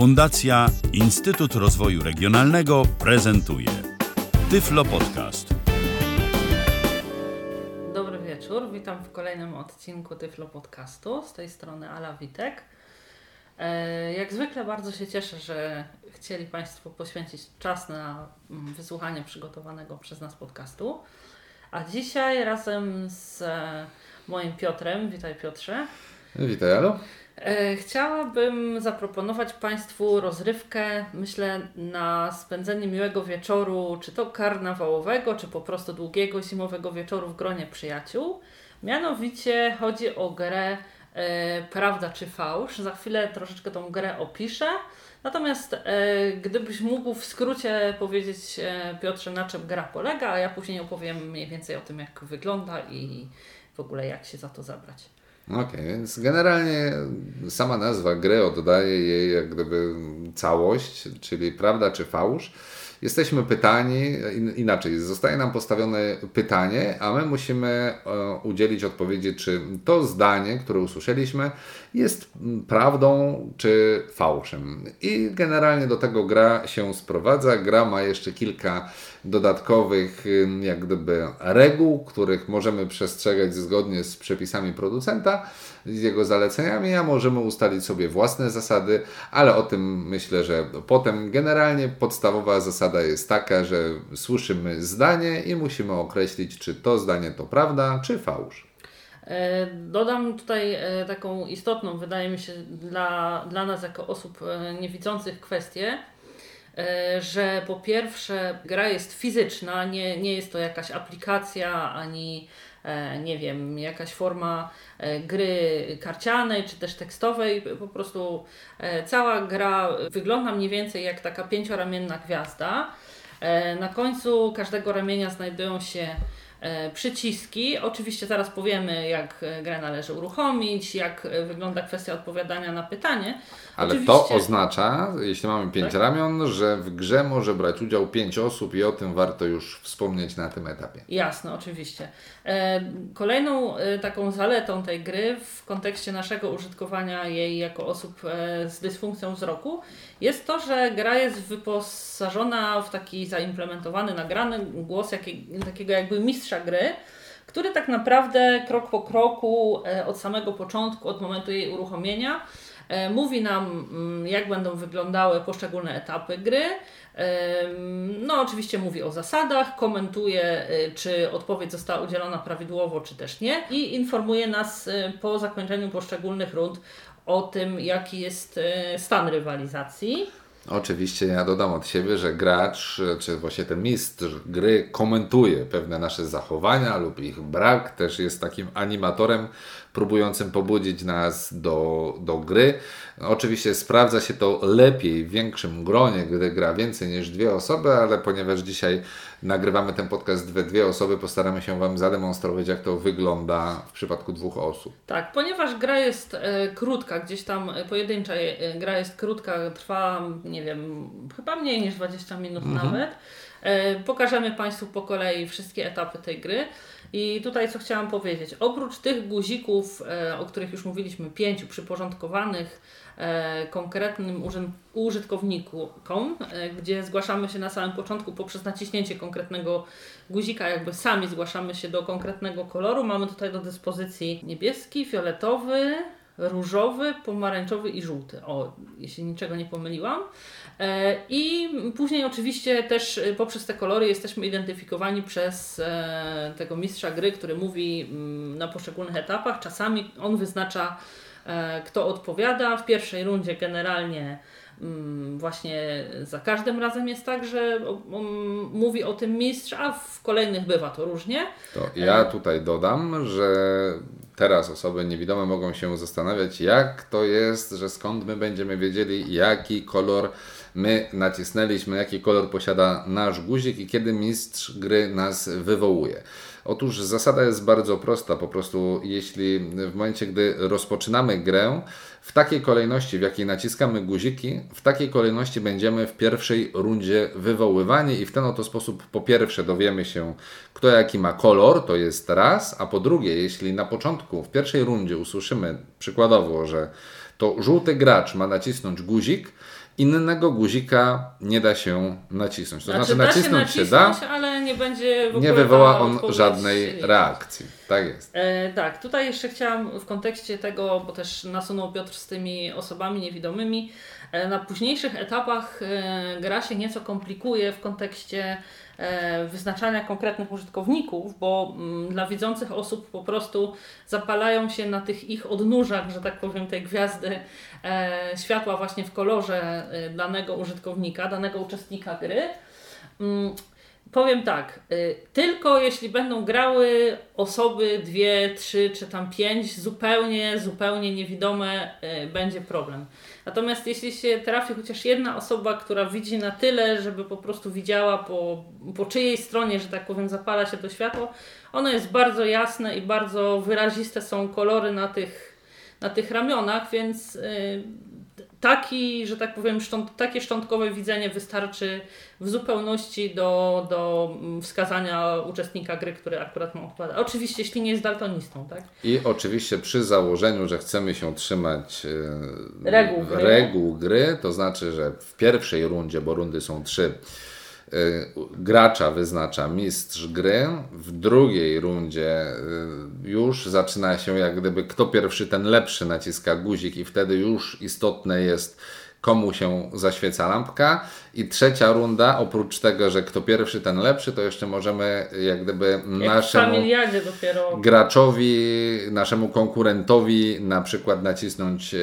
Fundacja Instytut Rozwoju Regionalnego prezentuje Tyflo Podcast. Dobry wieczór, witam w kolejnym odcinku Tyflo Podcastu. Z tej strony Ala Witek. E, Jak zwykle bardzo się cieszę, że chcieli Państwo poświęcić czas na mm, wysłuchanie przygotowanego przez nas podcastu. A dzisiaj razem z e, moim Piotrem, witaj Piotrze, Witaj, Alo. E, Chciałabym zaproponować Państwu rozrywkę, myślę, na spędzenie miłego wieczoru, czy to karnawałowego, czy po prostu długiego zimowego wieczoru w gronie przyjaciół. Mianowicie chodzi o grę e, Prawda czy Fałsz. Za chwilę troszeczkę tą grę opiszę. Natomiast e, gdybyś mógł w skrócie powiedzieć, e, Piotrze, na czym gra polega, a ja później opowiem mniej więcej o tym, jak wygląda i w ogóle jak się za to zabrać. Okej, więc generalnie sama nazwa gry oddaje jej jak gdyby całość, czyli prawda czy fałsz. Jesteśmy pytani, in- inaczej, zostaje nam postawione pytanie, a my musimy e, udzielić odpowiedzi, czy to zdanie, które usłyszeliśmy, jest prawdą czy fałszem. I generalnie do tego gra się sprowadza. Gra ma jeszcze kilka dodatkowych jak gdyby reguł, których możemy przestrzegać zgodnie z przepisami producenta, z jego zaleceniami, a możemy ustalić sobie własne zasady, ale o tym myślę, że potem generalnie podstawowa zasada jest taka, że słyszymy zdanie i musimy określić, czy to zdanie to prawda, czy fałsz. E, Dodam tutaj e, taką istotną, wydaje mi się, dla, dla nas jako osób e, niewidzących kwestię, że po pierwsze gra jest fizyczna, nie, nie jest to jakaś aplikacja ani e, nie wiem, jakaś forma e, gry karcianej czy też tekstowej. Po prostu e, cała gra wygląda mniej więcej jak taka pięcioramienna gwiazda. E, Na końcu każdego ramienia znajdują się e, przyciski. Oczywiście zaraz powiemy, jak e, grę należy uruchomić, jak e, wygląda kwestia odpowiadania na pytanie. Ale Oczywiście, to oznacza, jeśli mamy pięć Tak. ramion, że w grze może brać udział pięć osób i o tym warto już wspomnieć na tym etapie. Jasne, oczywiście. E, Kolejną e, taką zaletą tej gry w kontekście naszego użytkowania jej jako osób e, z dysfunkcją wzroku jest to, że gra jest wyposażona w taki zaimplementowany, nagrany głos jakiej, takiego jakby mistrza gry, który tak naprawdę krok po kroku e, od samego początku, od momentu jej uruchomienia, e, mówi nam, mm, jak będą wyglądały poszczególne etapy gry. Em, No, oczywiście mówi o zasadach, komentuje, e, czy odpowiedź została udzielona prawidłowo, czy też nie, i informuje nas e, po zakończeniu poszczególnych rund o tym, jaki jest e, stan rywalizacji. Oczywiście ja dodam od siebie, że gracz, czy właśnie ten mistrz gry komentuje pewne nasze zachowania lub ich brak, też jest takim animatorem próbującym pobudzić nas do, do gry. Oczywiście sprawdza się to lepiej w większym gronie, gdy gra więcej niż dwie osoby, ale ponieważ dzisiaj nagrywamy ten podcast we dwie osoby, postaramy się Wam zademonstrować, jak to wygląda w przypadku dwóch osób. Tak, ponieważ gra jest e, krótka, gdzieś tam e, pojedyncza e, gra jest krótka, trwa, nie wiem, chyba mniej niż 20 minut nawet. E, pokażemy Państwu po kolei wszystkie etapy tej gry. I tutaj co chciałam powiedzieć, oprócz tych guzików, e, o których już mówiliśmy, pięciu przyporządkowanych e, konkretnym użytkownikom, e, gdzie zgłaszamy się na samym początku poprzez naciśnięcie konkretnego guzika, jakby sami zgłaszamy się do konkretnego koloru. Mamy tutaj do dyspozycji niebieski, fioletowy, różowy, pomarańczowy i żółty. O, jeśli niczego nie pomyliłam. E, I później oczywiście też e, poprzez te kolory jesteśmy identyfikowani przez e, tego mistrza gry, który mówi mm, na poszczególnych etapach. Czasami on wyznacza, kto odpowiada. W pierwszej rundzie generalnie mm, właśnie za każdym razem jest tak, że mówi o tym mistrz, a w kolejnych bywa to różnie. To ja tutaj dodam, że teraz osoby niewidome mogą się zastanawiać, jak to jest, że skąd my będziemy wiedzieli, jaki kolor my nacisnęliśmy, jaki kolor posiada nasz guzik i kiedy mistrz gry nas wywołuje. Otóż zasada jest bardzo prosta, po prostu jeśli w momencie, gdy rozpoczynamy grę, w takiej kolejności, w jakiej naciskamy guziki, w takiej kolejności będziemy w pierwszej rundzie wywoływani i w ten oto sposób po pierwsze dowiemy się, kto jaki ma kolor, to jest raz, a po drugie, jeśli na początku, w pierwszej rundzie usłyszymy przykładowo, że to żółty gracz ma nacisnąć guzik innego guzika nie da się nacisnąć. To znaczy, da się nacisnąć się nacisnąć, da, ale nie będzie nie wywoła on żadnej liczna. reakcji. Tak jest. E, tak, tutaj jeszcze chciałam w kontekście tego, bo też nasunął Piotr z tymi osobami niewidomymi, e, na późniejszych etapach e, gra się nieco komplikuje w kontekście wyznaczania konkretnych użytkowników, bo mm, dla widzących osób po prostu zapalają się na tych ich odnóżach, że tak powiem, tej gwiazdy e, światła właśnie w kolorze e, danego użytkownika, danego uczestnika gry. Powiem tak, y, tylko jeśli będą grały osoby dwie, trzy czy tam pięć, zupełnie, zupełnie niewidome, y, będzie problem. Natomiast jeśli się trafi chociaż jedna osoba, która widzi na tyle, żeby po prostu widziała po, po czyjej stronie, że tak powiem, zapala się to światło, ono jest bardzo jasne i bardzo wyraziste są kolory na tych, na tych ramionach, więc y, taki, że tak powiem, szcząt, takie szczątkowe widzenie wystarczy w zupełności do, do mm, wskazania uczestnika gry, który akurat ma odpowiada. Oczywiście, jeśli nie jest daltonistą, tak? I oczywiście przy założeniu, że chcemy się trzymać e, Reguł gry. reguł gry, to znaczy, że w pierwszej rundzie, bo rundy są trzy, gracza wyznacza mistrz gry, w drugiej rundzie e, już zaczyna się jak gdyby kto pierwszy, ten lepszy naciska guzik i wtedy już istotne jest komu się zaświeca lampka. I trzecia runda, oprócz tego, że kto pierwszy, ten lepszy, to jeszcze możemy jak gdyby Jak naszemu graczowi, naszemu konkurentowi na przykład nacisnąć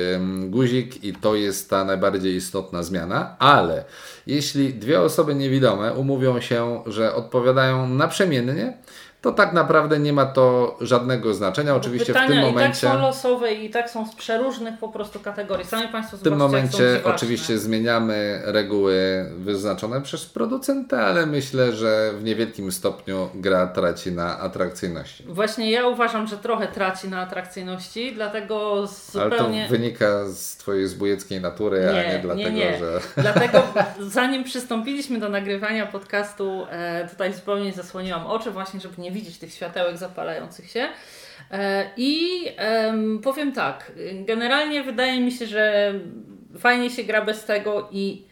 guzik i to jest ta najbardziej istotna zmiana, ale jeśli dwie osoby niewidome umówią się, że odpowiadają naprzemiennie, to tak naprawdę nie ma to żadnego znaczenia. Oczywiście w Pytania tym i tak momencie są losowe i tak są z przeróżnych po prostu kategorii. Sami Państwo w tym momencie oczywiście zmieniamy reguły wyznaczone przez producenta, ale myślę, że w niewielkim stopniu gra traci na atrakcyjności. Właśnie ja uważam, że trochę traci na atrakcyjności, dlatego Ale to zupełnie... wynika z Twojej zbójeckiej natury, a nie dlatego, nie. że. Dlatego zanim przystąpiliśmy do nagrywania podcastu, e, tutaj zupełnie zasłoniłam oczy właśnie, żeby nie widzieć tych światełek zapalających się. E, I em, powiem tak, generalnie wydaje mi się, że fajnie się gra bez tego i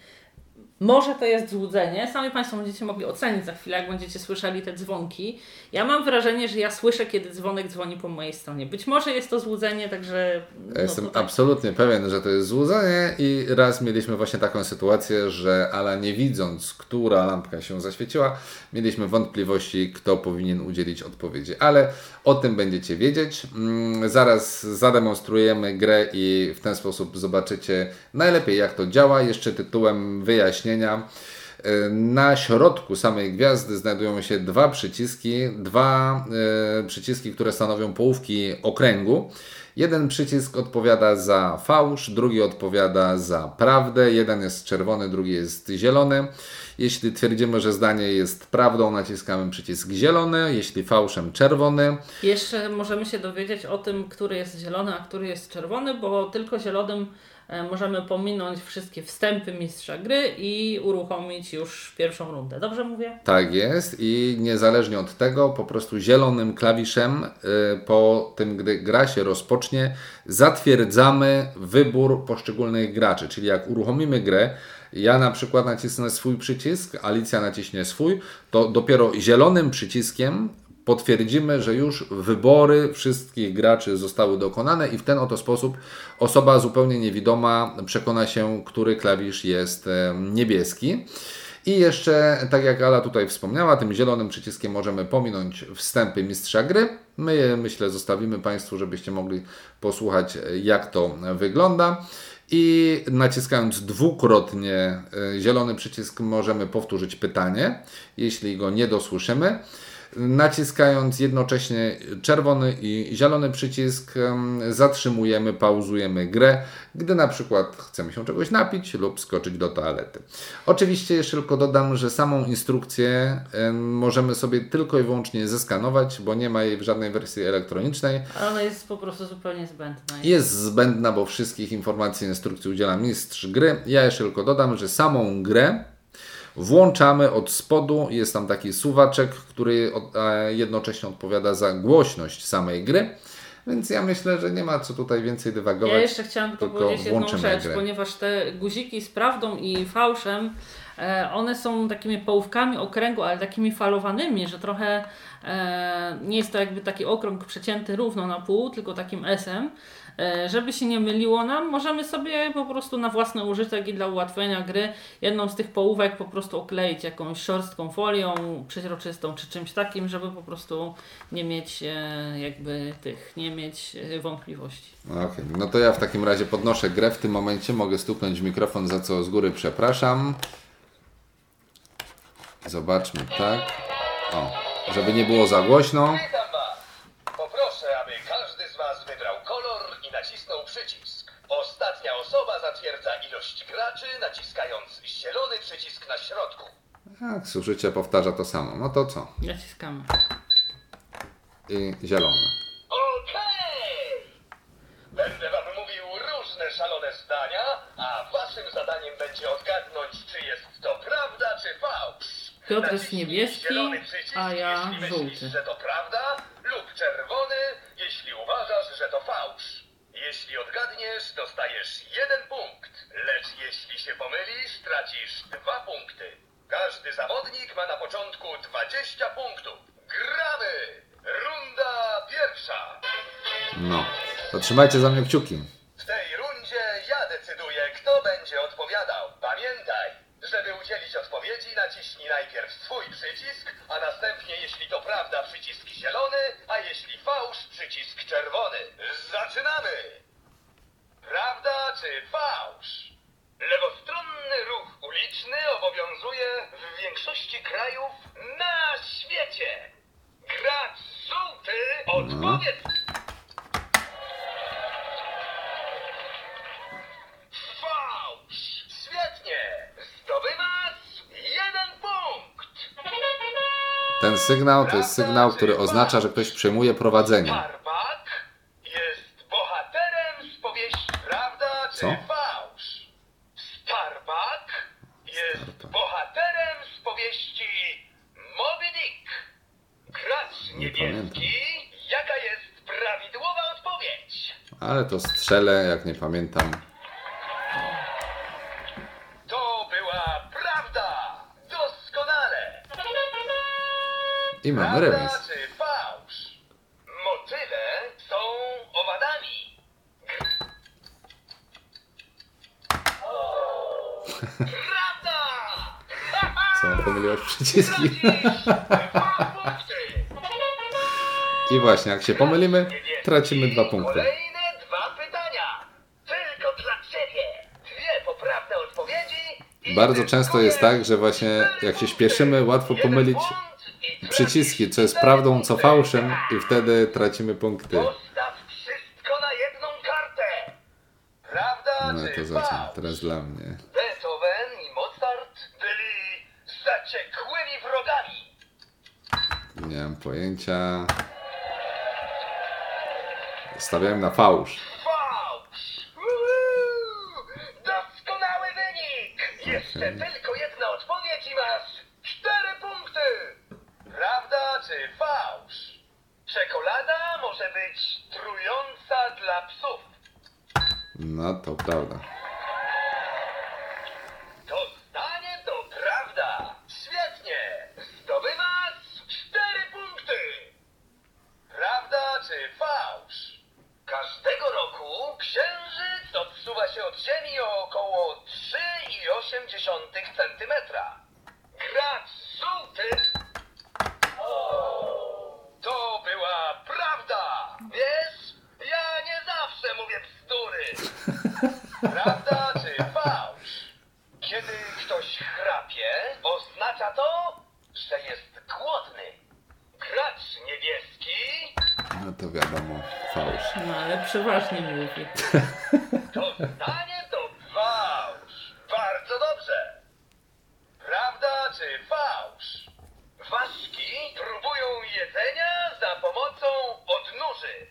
może to jest złudzenie. Sami Państwo będziecie mogli ocenić za chwilę, jak będziecie słyszeli te dzwonki. Ja mam wrażenie, że ja słyszę, kiedy dzwonek dzwoni po mojej stronie. Być może jest to złudzenie, także. Ja No, jestem tutaj- absolutnie pewien, że to jest złudzenie i raz mieliśmy właśnie taką sytuację, że Ala nie widząc, która lampka się zaświeciła, mieliśmy wątpliwości, kto powinien udzielić odpowiedzi. Ale o tym będziecie wiedzieć. Mm, Zaraz zademonstrujemy grę i w ten sposób zobaczycie najlepiej jak to działa. Jeszcze tytułem E, Na środku samej gwiazdy znajdują się dwa przyciski, dwa e, przyciski, które stanowią połówki okręgu. Jeden przycisk odpowiada za fałsz, drugi odpowiada za prawdę. Jeden jest czerwony, drugi jest zielony. Jeśli twierdzimy, że zdanie jest prawdą, naciskamy przycisk zielony, jeśli fałszem czerwony. Jeszcze możemy się dowiedzieć o tym, który jest zielony, a który jest czerwony, bo tylko zielonym możemy pominąć wszystkie wstępy mistrza gry i uruchomić już pierwszą rundę. Dobrze mówię? Tak jest i niezależnie od tego, po prostu zielonym klawiszem y, po tym, gdy gra się rozpocznie, zatwierdzamy wybór poszczególnych graczy. Czyli jak uruchomimy grę, ja na przykład nacisnę swój przycisk, Alicja naciśnie swój, to dopiero zielonym przyciskiem potwierdzimy, że już wybory wszystkich graczy zostały dokonane i w ten oto sposób osoba zupełnie niewidoma przekona się, który klawisz jest em, niebieski. I jeszcze, tak jak Ala tutaj wspomniała, tym zielonym przyciskiem możemy pominąć wstępy mistrza gry. My je, myślę, zostawimy Państwu, żebyście mogli posłuchać, jak to wygląda. I naciskając dwukrotnie y, zielony przycisk, możemy powtórzyć pytanie, jeśli go nie dosłyszymy. Naciskając jednocześnie czerwony i zielony przycisk, em, zatrzymujemy, pauzujemy grę, gdy na przykład chcemy się czegoś napić lub skoczyć do toalety. Oczywiście jeszcze tylko dodam, że samą instrukcję em, możemy sobie tylko i wyłącznie zeskanować, bo nie ma jej w żadnej wersji elektronicznej. Ale ona jest po prostu zupełnie zbędna. Jest zbędna, bo wszystkich informacji instrukcji udziela mistrz gry. Ja jeszcze tylko dodam, że samą grę włączamy od spodu. Jest tam taki suwaczek, który jednocześnie odpowiada za głośność samej gry. Więc ja myślę, że nie ma co tutaj więcej dywagować. Ja jeszcze chciałam tylko, tylko powiedzieć jedną rzecz, grę. ponieważ te guziki z prawdą i fałszem, e, one są takimi połówkami okręgu, ale takimi falowanymi, że trochę e, nie jest to jakby taki okrąg przecięty równo na pół, tylko takim S-em. E, żeby się nie myliło nam, możemy sobie po prostu na własny użytek i dla ułatwienia gry jedną z tych połówek po prostu okleić jakąś szorstką folią przeźroczystą czy czymś takim, żeby po prostu nie mieć e, jakby tych, nie mieć e, wątpliwości. Okej, no to ja w takim razie podnoszę grę w tym momencie. Mogę stuknąć w mikrofon, za co z góry przepraszam. Zobaczmy, tak. O, żeby nie było za głośno. Witam Was! Poproszę, aby każdy z Was wybrał kolor i nacisnął przycisk. Ostatnia osoba zatwierdza ilość graczy, naciskając zielony przycisk na środku. Tak, zużycie powtarza to samo. No to co? Naciskamy. I zielone. Okej! Będę Wam mówił różne szalone zdania, a Waszym zadaniem będzie odgadnąć, czy jest to prawda, czy fałsz. Piotr jest Naciśnij niebieski, zielony przycisk, a ja jeśli myślisz, żółty. że to trzymajcie za mnie kciuki. W tej rundzie ja decyduję, kto będzie odpowiadał. Pamiętaj, żeby udzielić odpowiedzi, naciśnij najpierw swój przycisk, a następnie, jeśli to prawda, przycisk zielony, a jeśli fałsz, przycisk czerwony. Zaczynamy! Prawda czy fałsz? Lewostronny ruch uliczny obowiązuje w większości krajów na świecie. Gracz żółty, odpowiedz! Ten sygnał to jest sygnał, który oznacza, że ktoś przejmuje prowadzenie. Starbak jest bohaterem z powieści Prawda czy Co? fałsz? Starbak jest bohaterem z powieści Moby Dick. Gracz Nie pamiętam. niebieski, jaka jest prawidłowa odpowiedź? Ale to strzelę, jak nie pamiętam. I mamy remis. Motyle są owadami. Prawda! Co, pomyliłeś przyciski? I właśnie, jak się pomylimy, tracimy dwa punkty. Kolejne dwa pytania. Tylko dla Ciebie. Dwie poprawne odpowiedzi. i Bardzo często jest tak, że właśnie jak się śpieszymy, łatwo pomylić przyciski, co jest prawdą, co fałszem i wtedy tracimy punkty. Postaw wszystko na jedną kartę. Prawda No to za co? fałsz? Teraz dla mnie. Beethoven i Mozart byli zaciekłymi wrogami. Nie mam pojęcia. Stawiałem na fałsz. Fałsz! Doskonały wynik! Jeszcze tylko jedna odpowiedź i masz cztery punkty! Prawda czy fałsz? Czekolada może być trująca dla psów. No to prawda. To zdanie to prawda. Świetnie. Zdobywasz cztery punkty. Prawda czy fałsz? Każdego roku księżyc odsuwa się od Ziemi o około 3,8 cm. Gracz żółty. To wiadomo, fałsz. No ale przeważnie mówi. to zdanie to fałsz. Bardzo dobrze. Prawda czy fałsz? Ważki próbują jedzenia za pomocą odnóży.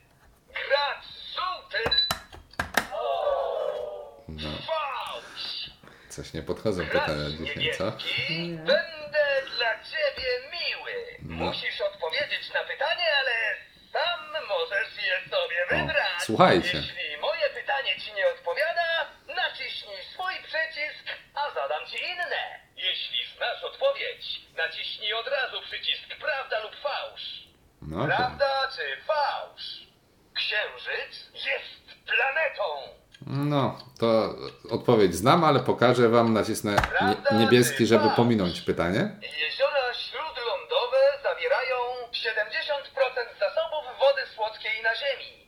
Gracz żółty. No, Fałsz. coś nie podchodzą pytania dzisiaj, co? niebieski, będę dla ciebie miły. No. Musisz odpowiedzieć na pytanie, ale sam możesz je sobie Słuchajcie. Jeśli moje pytanie ci nie odpowiada, naciśnij swój przycisk, a zadam ci inne. Jeśli znasz odpowiedź, naciśnij od razu przycisk prawda lub fałsz. No to. Prawda czy fałsz? Księżyc jest planetą. No, to odpowiedź znam, ale pokażę Wam, nacisnę nie, niebieski, żeby pominąć pytanie. Jeziora śródlądowe zawierają 70% zasobów wody słodkiej na Ziemi.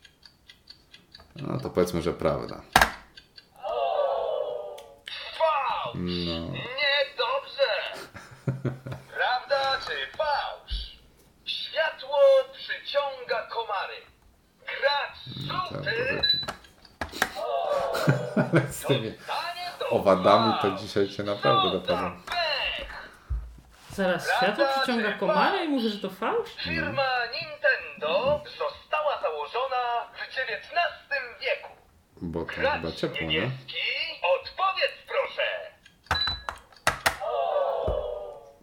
No to powiedzmy, że prawda. Fałsz! No. Niedobrze! Prawda czy fałsz? Światło przyciąga komary. Gracz żółty Z tymi dostanie do owadami to dzisiaj cię naprawdę pech! Zaraz, światło przyciąga komary i mówi, że to fałsz? Firma Nintendo została założona w XIX wieku. Bo to Gracz chyba ciepło, nie? odpowiedz proszę.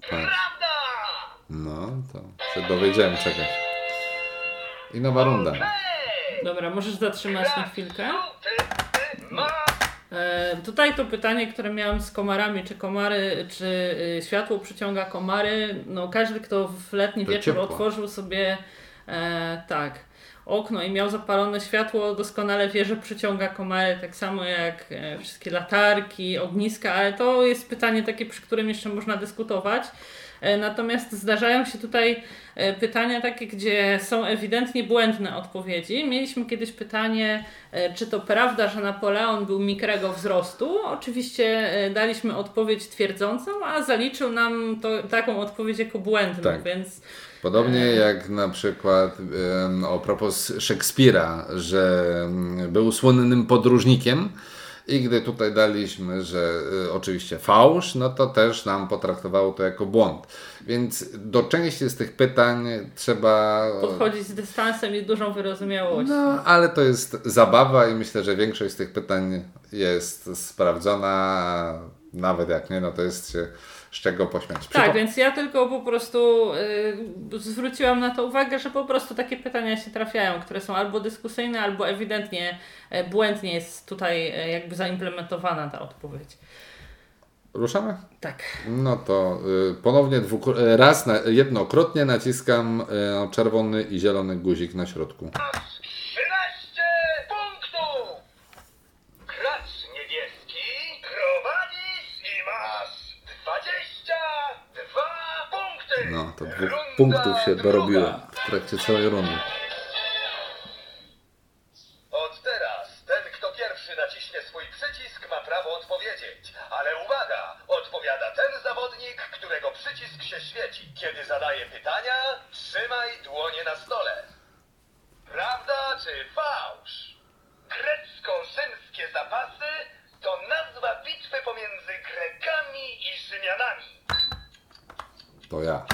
Prawda! No, to się dowiedziałem czekać. I nowa runda. Dobra, możesz zatrzymać na chwilkę. E, tutaj to pytanie, które miałam z komarami, czy komary, czy y, światło przyciąga komary. No każdy, kto w letni To wieczór ciepło. otworzył sobie e, tak okno i miał zapalone światło, doskonale wie, że przyciąga komary, tak samo jak e, wszystkie latarki, ogniska, ale to jest pytanie takie, przy którym jeszcze można dyskutować. E, Natomiast zdarzają się tutaj e, pytania takie, gdzie są ewidentnie błędne odpowiedzi. Mieliśmy kiedyś pytanie, czy to prawda, że Napoleon był mikrego wzrostu. Oczywiście daliśmy odpowiedź twierdzącą, a zaliczył nam to, taką odpowiedź jako błędną, Tak. więc Podobnie jak na przykład o propos Szekspira, że był słynnym podróżnikiem i gdy tutaj daliśmy, że y, oczywiście fałsz, no to też nam potraktowało to jako błąd. Więc do części z tych pytań trzeba... podchodzić z dystansem i dużą wyrozumiałością. No, ale to jest zabawa i myślę, że większość z tych pytań jest sprawdzona, nawet jak nie, no to jest się z czego pośmiać. Tak, więc ja tylko po prostu y, zwróciłam na to uwagę, że po prostu takie pytania się trafiają, które są albo dyskusyjne, albo ewidentnie e, błędnie jest tutaj e, jakby zaimplementowana ta odpowiedź. Ruszamy? Tak. No to y, ponownie dwukro- y, raz na, jednokrotnie naciskam czerwony i zielony guzik na środku. No, to dwóch Runda punktów się druga. dorobiłem w trakcie całej rundy. Od teraz ten, kto pierwszy naciśnie swój przycisk, ma prawo odpowiedzieć. Ale uwaga! Odpowiada ten zawodnik, którego przycisk się świeci. Kiedy zadaje pytania, trzymaj dłonie na stole. Prawda czy fałsz? Grecko-rzymskie zapasy to nazwa bitwy pomiędzy Grekami i Rzymianami. To ja.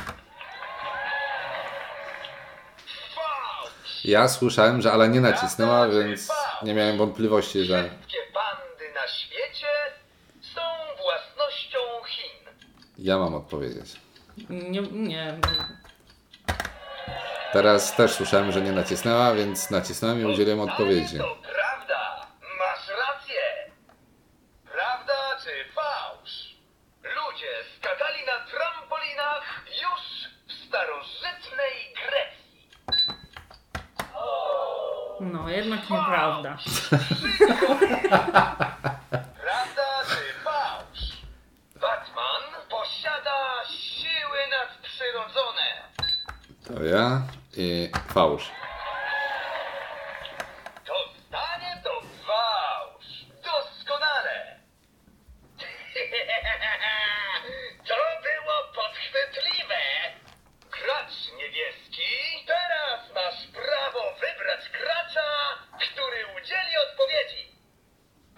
Ja słyszałem, że Ala nie nacisnęła, więc nie miałem wątpliwości, że Wszystkie bandy na świecie są własnością Chin. ja mam odpowiedzieć. Nie, nie. Teraz też słyszałem, że nie nacisnęła, więc nacisnąłem i udzieliłem odpowiedzi. To prawda. Masz rację. Prawda czy fałsz? Ludzie skakali na trampolinach już w starożytnej Grecji. No, jednak nieprawda. Prawda czy fałsz? Batman posiada siły nadprzyrodzone. To ja i fałsz. To zdanie to fałsz. Doskonale. To było podchwytliwe. Gracz niebieski, teraz masz prawo wybrać gracza, który udzieli odpowiedzi.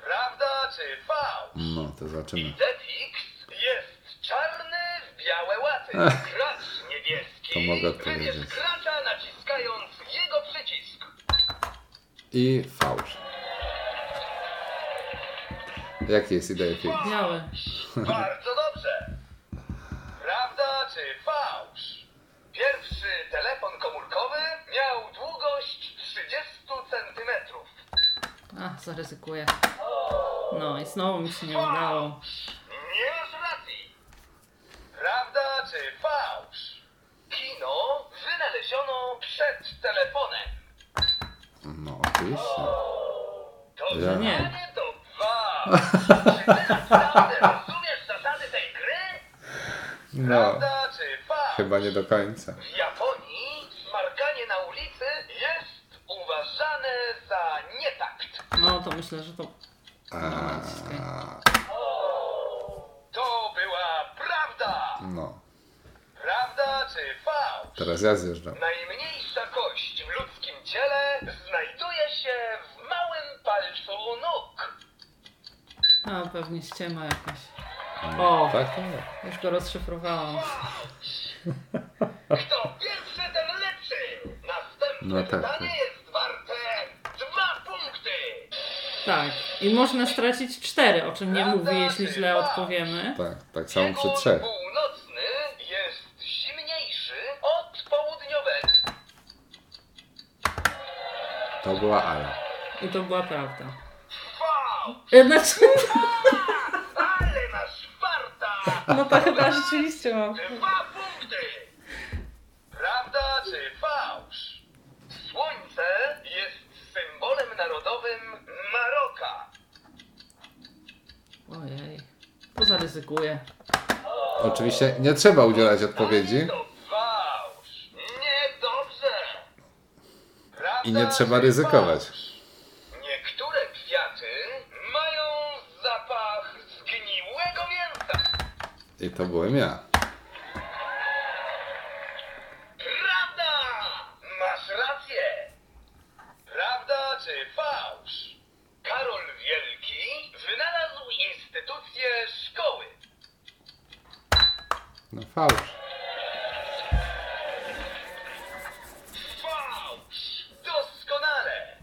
Prawda czy fałsz? No, to zobaczymy. Detix jest czarny w białe łaty. Ech. Gracz niebieski To mogę odpowiedzieć. gracza naciskając jego przycisk. I fałsz. Jaki jest idea film? Białe. Bardzo dobrze. Prawda czy fałsz? Pierwszy telefon komórkowy miał długość 30 centymetrów. A, zaryzykuję. No i znowu mi się nie udało. Nie masz racji. Prawda czy fałsz? Kino wynaleziono przed telefonem. No, oczywiście. To Ja. Nie. zdanie to fałsz. Czy ty naprawdę rozumiesz zasady tej gry? No, Prawda czy fałsz? Chyba nie do końca. W Japonii smarkanie na ulicy jest uważane za nietakt. No to myślę, że to... A, To była prawda. no, Prawda czy fałsz? teraz ja zjeżdżam. Najmniejsza kość w ludzkim ciele znajduje się w małym palcu nóg. A, pewnie ściema jakaś. O, Tak, tak. już go rozszyfrowałam. Kto pierwszy, ten lepszy. Następne No tak, pytanie tak. jest warte dwa punkty. Tak. I można stracić cztery, o czym nie mówi, jeśli źle odpowiemy. Tak, tak samo przy trzech. północny jest zimniejszy od południowego. To była Ala. I to była prawda. Fałsz! Znaczy, Ale masz farta! no to chyba rzeczywiście mam. Dwa punkty! Prawda czy fałsz? Słońce jest symbolem narodowym Maroka. Ojej. To zaryzykuję. Oczywiście nie trzeba udzielać odpowiedzi i nie trzeba ryzykować. Niektóre kwiaty mają zapach zgniłego mięsa. I to byłem ja. Prawda! Masz rację! Prawda czy fałsz? Karol Wielki wynalazł instytucję szkoły. No fałsz. Fałsz! Doskonale!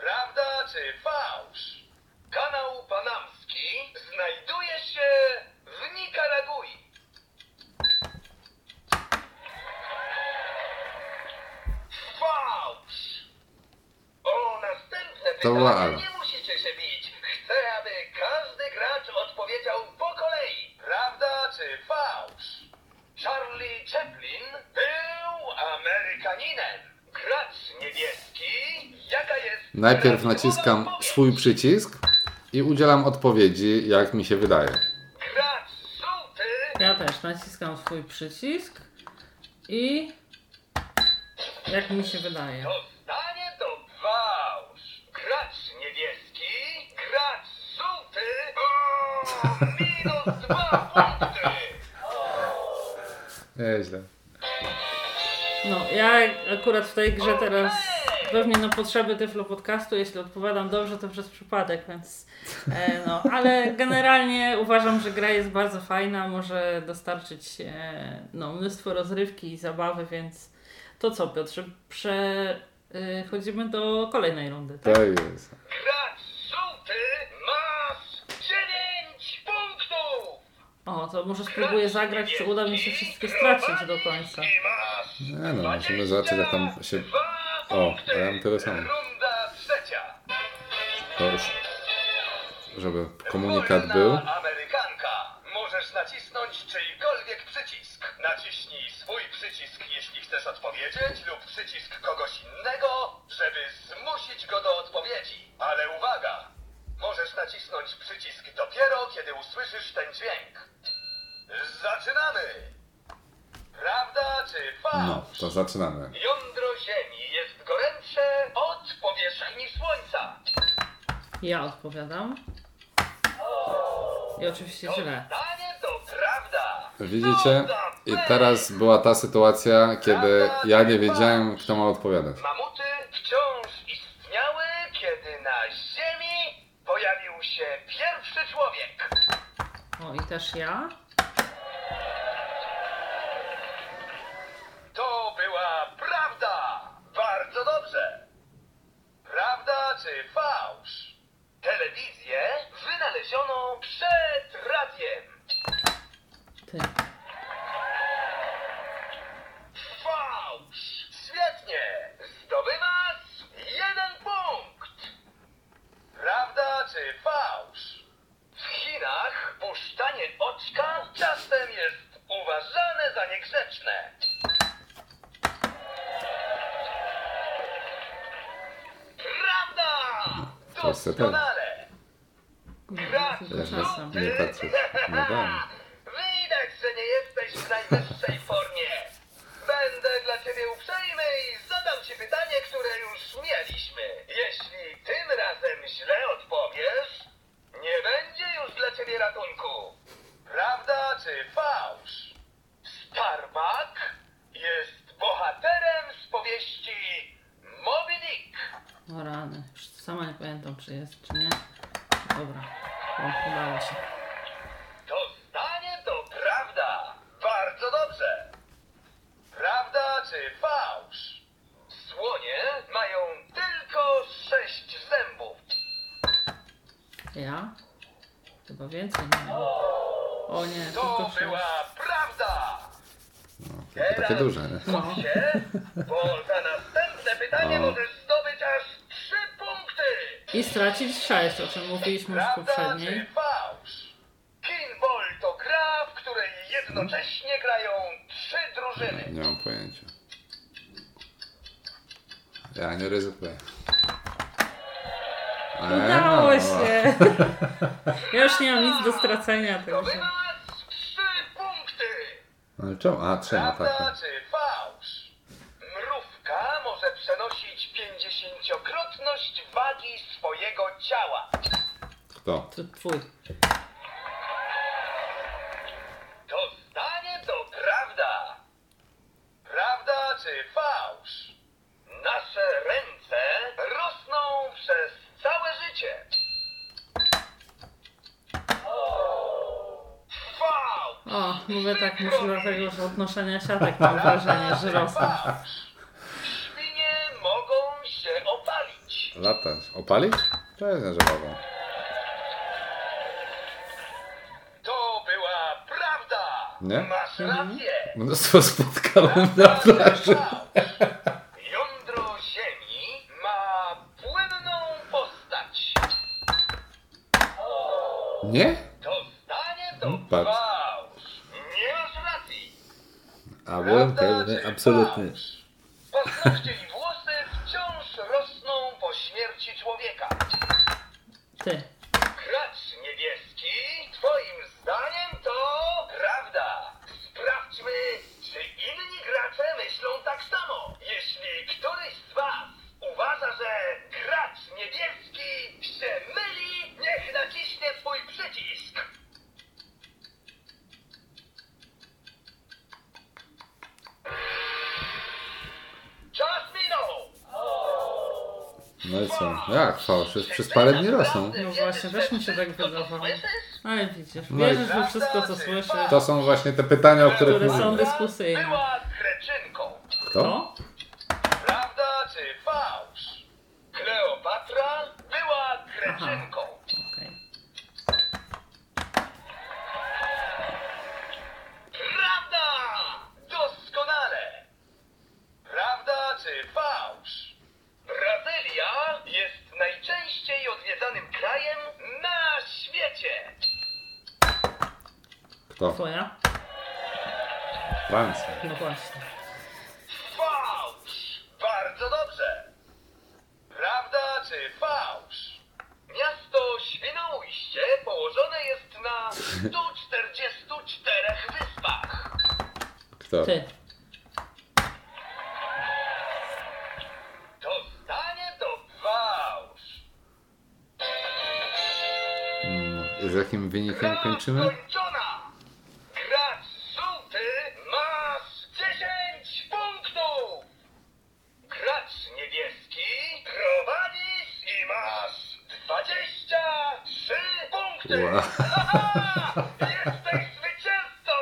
Prawda czy fałsz? Kanał Panamski znajduje się w Nikaragui. Fałsz! O następne To była pytanie Ala. nie musicie się bić. Chcę, aby każdy gracz odpowiedział po kolei. Prawda fałsz? Charlie Chaplin był Amerykaninem. Gracz niebieski, jaka jest... Najpierw naciskam swój przycisk i udzielam odpowiedzi, jak mi się wydaje. Gracz żółty, Ja też naciskam swój przycisk i jak mi się wydaje. to zdanie to fałsz. Gracz niebieski, gracz żółty, o, minus dwa punkty. Nieźle. No, ja akurat w tej grze teraz pewnie na potrzeby Tyflo Podcastu, jeśli odpowiadam dobrze, to przez przypadek, więc e, no, ale generalnie uważam, że gra jest bardzo fajna, może dostarczyć e, no, mnóstwo rozrywki i zabawy, więc to co Piotrze, przechodzimy do kolejnej rundy, tak? To jest. Gracz żółty, masz dziewięć punktów. O, to może spróbuję zagrać, czy uda mi się wszystkie stracić do końca. Nie no, musimy zobaczyć jak tam się... O, a ja mam tyle samo. Runda trzecia. To już... Żeby komunikat był. Amerykanka. Możesz nacisnąć czyjkolwiek przycisk. Naciśnij swój przycisk, jeśli chcesz odpowiedzieć, lub przycisk kogoś innego, żeby zmusić go do odpowiedzi. Ale uwaga! Możesz nacisnąć przycisk dopiero, kiedy usłyszysz ten dźwięk. Zaczynamy! Prawda czy fałsz? No, to zaczynamy. Jądro Ziemi jest gorętsze od powierzchni Słońca. Ja odpowiadam. I oczywiście źle. Zdanie to prawda. Widzicie? I teraz była ta sytuacja, kiedy ja nie wiedziałem, kto ma odpowiadać. Mamuty wciąż istniały, kiedy na Ziemi pojawił się pierwszy człowiek. O, i też ja. Prawda czy fałsz? Telewizję wynaleziono przed radiem. Ty. Fałsz! Świetnie! Zdobywasz jeden punkt! Doskonale. Gracz Tylko Jak czasem. nie patrzeć. No tak. Widać, że nie jesteś w najwyższej formie. Będę dla ciebie uprzejmy i zadam ci pytanie, które już mieliśmy. Jeśli tym razem źle odpowiesz, nie będzie już dla ciebie ratunku. Prawda czy fałsz? Starbuck jest bohaterem z powieści Moby Dick. O rany. Już sama nie pamiętam, czy jest, czy nie. Dobra. O, udało się. To zdanie to prawda. Bardzo dobrze. Prawda czy fałsz? Słonie mają tylko sześć zębów. Ja? Chyba więcej nie. O nie, To sześć. była prawda. Takie, takie duże, nie? No. Się, bo za następne pytanie O. możesz zdobyć aż trzy punkty. I stracić sześć, o czym mówiliśmy już Prawda poprzedniej. czy fałsz? Pinball to gra, w której jednocześnie grają trzy drużyny. Nie mam pojęcia. Ja nie ryzykuję. Udało no. się! Ja już nie mam nic do stracenia, także... Zdobywasz trzy punkty. Ale czemu? A, trzema, tak. Prawda tak. czy fałsz? Mrówka może przenosić pięćdziesięciokrotność wagi swojego ciała. Kto? To twój. To zdanie to prawda. Prawda czy fałsz? Nasze ręce rosną przez całe życie. Fałsz! O, mówię tak, może dlatego, że od noszenia siatek mam wrażenie, że rosną. Świnie mogą się opalić. Latać. Opalić? To jest zabawą. To była prawda. Nie? Masz rację. Mnóstwo spotkałem na plaży. Jądro Ziemi ma płynną postać. Nie? To zdanie to Hmm, patrz. fałsz. Nie masz racji. A byłem Prawda pewny, Co? Jak fałsz? Już przez parę dni rosną. No właśnie, też mi się tak wydawało. Ale widzisz, No i- wierzysz we wszystko, co słyszysz, To są właśnie te pytania, o których które są dyskusyjne. Była kreczynką. Kto? To? Prawda czy fałsz? Kleopatra była kreczynką. Okej. Prawda! Doskonale! Prawda czy fałsz? Brazylia jest najczęściej odwiedzanym krajem na świecie. Kto? Twoja? Francja. No właśnie. Fałsz! Bardzo dobrze! Prawda czy fałsz? Miasto Świnoujście położone jest na 144 wyspach. Kto? Ty. To zdanie to fałsz. Mm, Z jakim wynikiem kończymy? skończona! Gracz żółty masz 10 punktów! Gracz niebieski prowadzisz i masz 23 punkty! Wow. Haha! Jesteś zwycięzcą!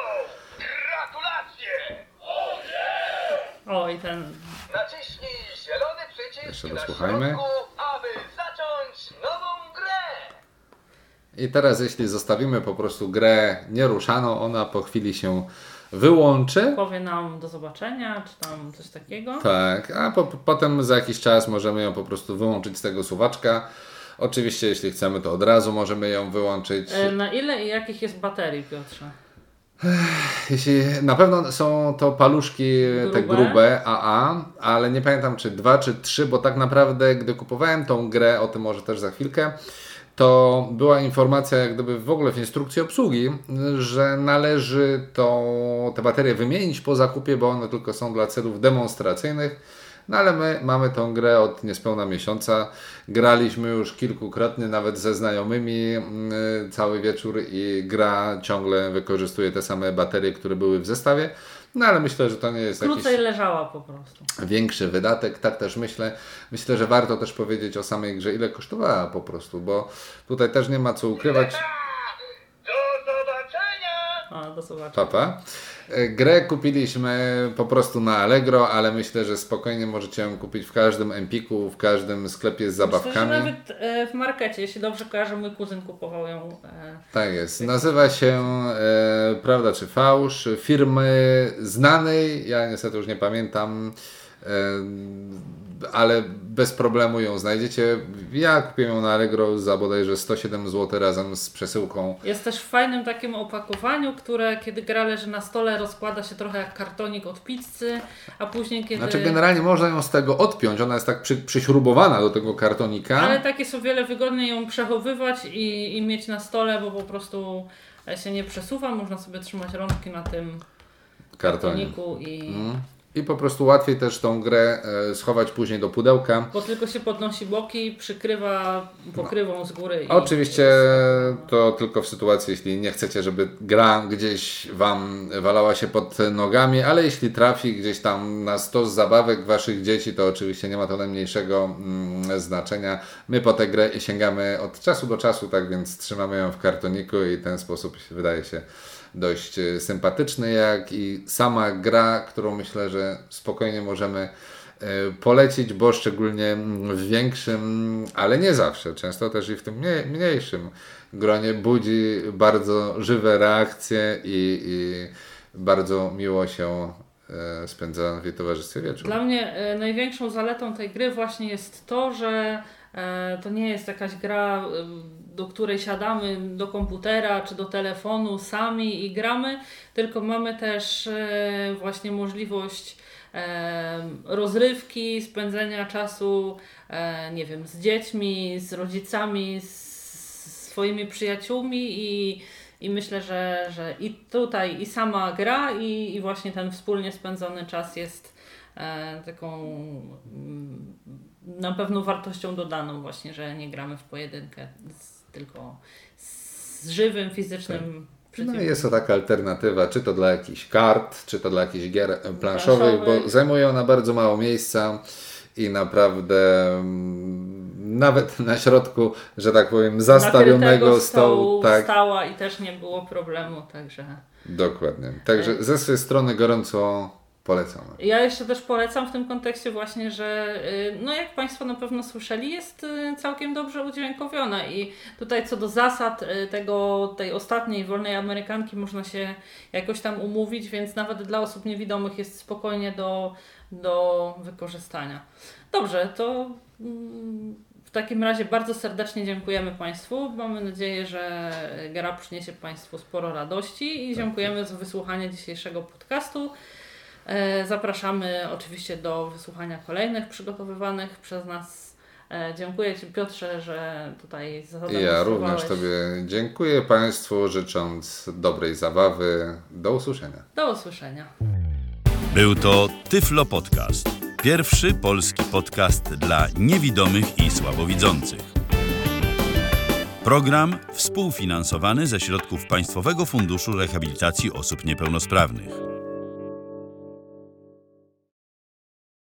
Gratulacje! O, i ten... Naciśnij zielony przycisk Jeszcze na dosłuchajmy. środku, aby zacząć nową grę! I teraz jeśli zostawimy po prostu grę nieruszaną, ona po chwili się wyłączy. Powie nam do zobaczenia, czy tam coś takiego. Tak, a po, potem za jakiś czas możemy ją po prostu wyłączyć z tego suwaczka. Oczywiście, jeśli chcemy, to od razu możemy ją wyłączyć. E, Na ile i jakich jest baterii, Piotrze? Jeśli na pewno są to paluszki te Grube. grube AA, ale nie pamiętam czy dwa czy trzy, bo tak naprawdę gdy kupowałem tą grę, o tym może też za chwilkę, to była informacja jak gdyby w ogóle w instrukcji obsługi, że należy tą, te baterie wymienić po zakupie, bo one tylko są dla celów demonstracyjnych. No ale my mamy tą grę od niespełna miesiąca. Graliśmy już kilkukrotnie, nawet ze znajomymi mm, cały wieczór i gra ciągle wykorzystuje te same baterie, które były w zestawie. No ale myślę, że to nie jest jakiś Krócej leżała po prostu. większy wydatek. Tak też myślę. Myślę, że warto też powiedzieć o samej grze, ile kosztowała po prostu, bo tutaj też nie ma co ukrywać. Do zobaczenia! A, do zobaczenia. Papa. E, Grę kupiliśmy po prostu na Allegro, ale myślę, że spokojnie możecie ją kupić w każdym Empiku, w każdym sklepie z Myślę, zabawkami. nawet e, w markecie, jeśli dobrze kojarzę, mój kuzyn kupował ją. E, Tak jest. Nazywa się e, Prawda czy Fałsz firmy znanej, ja niestety już nie pamiętam, e, ale bez problemu ją znajdziecie. Ja kupiłem ją na Allegro za bodajże 107 zł razem z przesyłką. Jest też w fajnym takim opakowaniu, które kiedy gra leży na stole rozkłada się trochę jak kartonik od pizzy, a później kiedy... Znaczy generalnie można ją z tego odpiąć, ona jest tak przy, przyśrubowana do tego kartonika. Ale tak jest o wiele wygodniej ją przechowywać i, i mieć na stole, bo po prostu się nie przesuwa, można sobie trzymać rączki na tym kartoniku i... I po prostu łatwiej też tą grę e, schować później do pudełka. Bo tylko się podnosi boki, przykrywa pokrywą z góry. I Oczywiście to tylko w sytuacji, jeśli nie chcecie, żeby gra gdzieś Wam walała się pod nogami, ale jeśli trafi gdzieś tam na stos zabawek Waszych dzieci, to oczywiście nie ma to najmniejszego mm, znaczenia. My po tę grę sięgamy od czasu do czasu, tak więc trzymamy ją w kartoniku i ten sposób wydaje się dość e, sympatyczny, jak i sama gra, którą myślę, że spokojnie możemy e, polecić, bo szczególnie w większym, ale nie zawsze, często też i w tym mniej, mniejszym gronie budzi bardzo żywe reakcje i, i bardzo miło się e, spędza w jej towarzystwie wieczór. Dla mnie największą zaletą tej gry właśnie jest to, że to nie jest jakaś gra, do której siadamy do komputera czy do telefonu sami i gramy, tylko mamy też e, właśnie możliwość e, rozrywki, spędzenia czasu, e, nie wiem, z dziećmi, z rodzicami, z swoimi przyjaciółmi i, i myślę, że, że i tutaj i sama gra i, i właśnie ten wspólnie spędzony czas jest taką mm, na pewno wartością dodaną właśnie, że nie gramy w pojedynkę, tylko z żywym, fizycznym No przeciwnikiem. i jest to taka alternatywa, czy to dla jakichś kart, czy to dla jakichś gier e, planszowych, bo zajmuje ona bardzo mało miejsca i naprawdę mm, nawet na środku, że tak powiem, zastawionego stołu. Tak, stała i też nie było problemu, także... dokładnie. Także ze swojej strony gorąco polecamy. Ja jeszcze też polecam w tym kontekście właśnie, że y, no jak Państwo na pewno słyszeli, jest y, całkiem dobrze udźwiękowiona i tutaj co do zasad y, tego, tej ostatniej wolnej Amerykanki można się jakoś tam umówić, więc nawet dla osób niewidomych jest spokojnie do, do wykorzystania. Dobrze, to mm, w takim razie bardzo serdecznie dziękujemy Państwu. Mamy nadzieję, że gra przyniesie Państwu sporo radości i dziękujemy za wysłuchanie dzisiejszego podcastu. E, Zapraszamy oczywiście do wysłuchania kolejnych przygotowywanych przez nas. E, Dziękuję Ci Piotrze, że tutaj ja również Tobie dziękuję Państwu, życząc dobrej zabawy. Do usłyszenia. Do usłyszenia. Był to Tyflo Podcast. Pierwszy polski podcast dla niewidomych i słabowidzących. Program współfinansowany ze środków Państwowego Funduszu Rehabilitacji Osób Niepełnosprawnych.